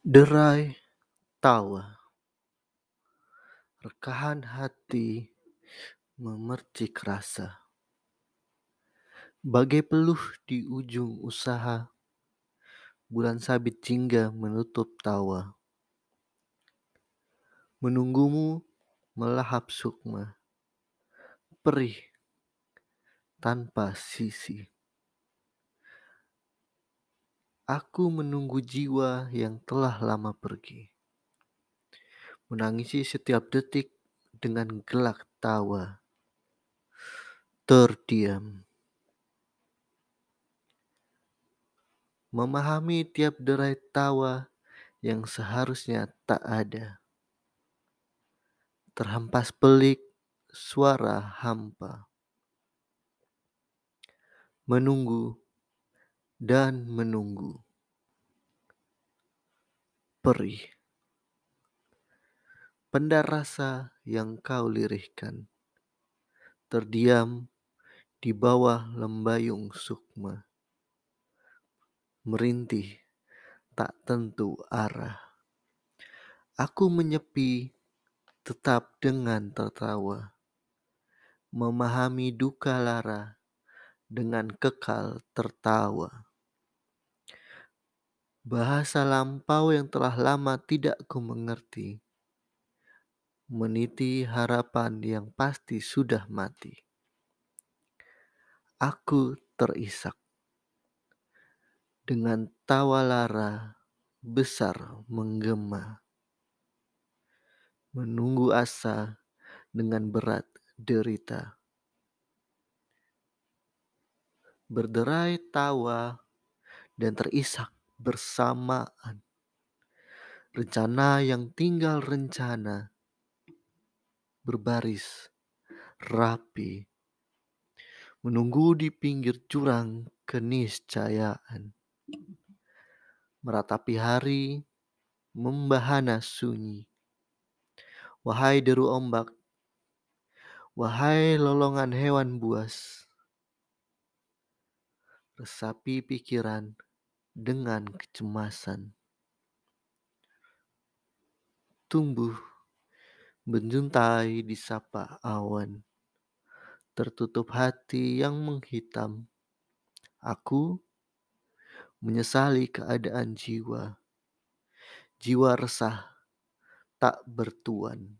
Derai tawa, rekahan hati memercik rasa, bagai peluh di ujung usaha, bulan sabit jingga menutup tawa. Menunggumu melahap sukma, perih tanpa sisi. Aku menunggu jiwa yang telah lama pergi, menangisi setiap detik dengan gelak tawa, terdiam. Memahami tiap derai tawa yang seharusnya tak ada. Terhempas pelik suara hampa. Menunggu dan menunggu. Perih. Pendar rasa yang kau lirihkan. Terdiam di bawah lembayung sukma. Merintih tak tentu arah. Aku menyepi tetap dengan tertawa. Memahami duka lara dengan kekal tertawa. Bahasa lampau yang telah lama tidak ku mengerti. Meniti harapan yang pasti sudah mati. Aku terisak dengan tawa lara besar menggema. Menunggu asa dengan berat derita. Berderai tawa dan terisak bersamaan. Rencana yang tinggal rencana berbaris rapi. Menunggu di pinggir jurang keniscayaan. Meratapi hari membahana sunyi. Wahai deru ombak, wahai lolongan hewan buas, resapi pikiran dengan kecemasan. Tumbuh menjuntai di sapa awan. Tertutup hati yang menghitam. Aku menyesali keadaan jiwa. Jiwa resah tak bertuan.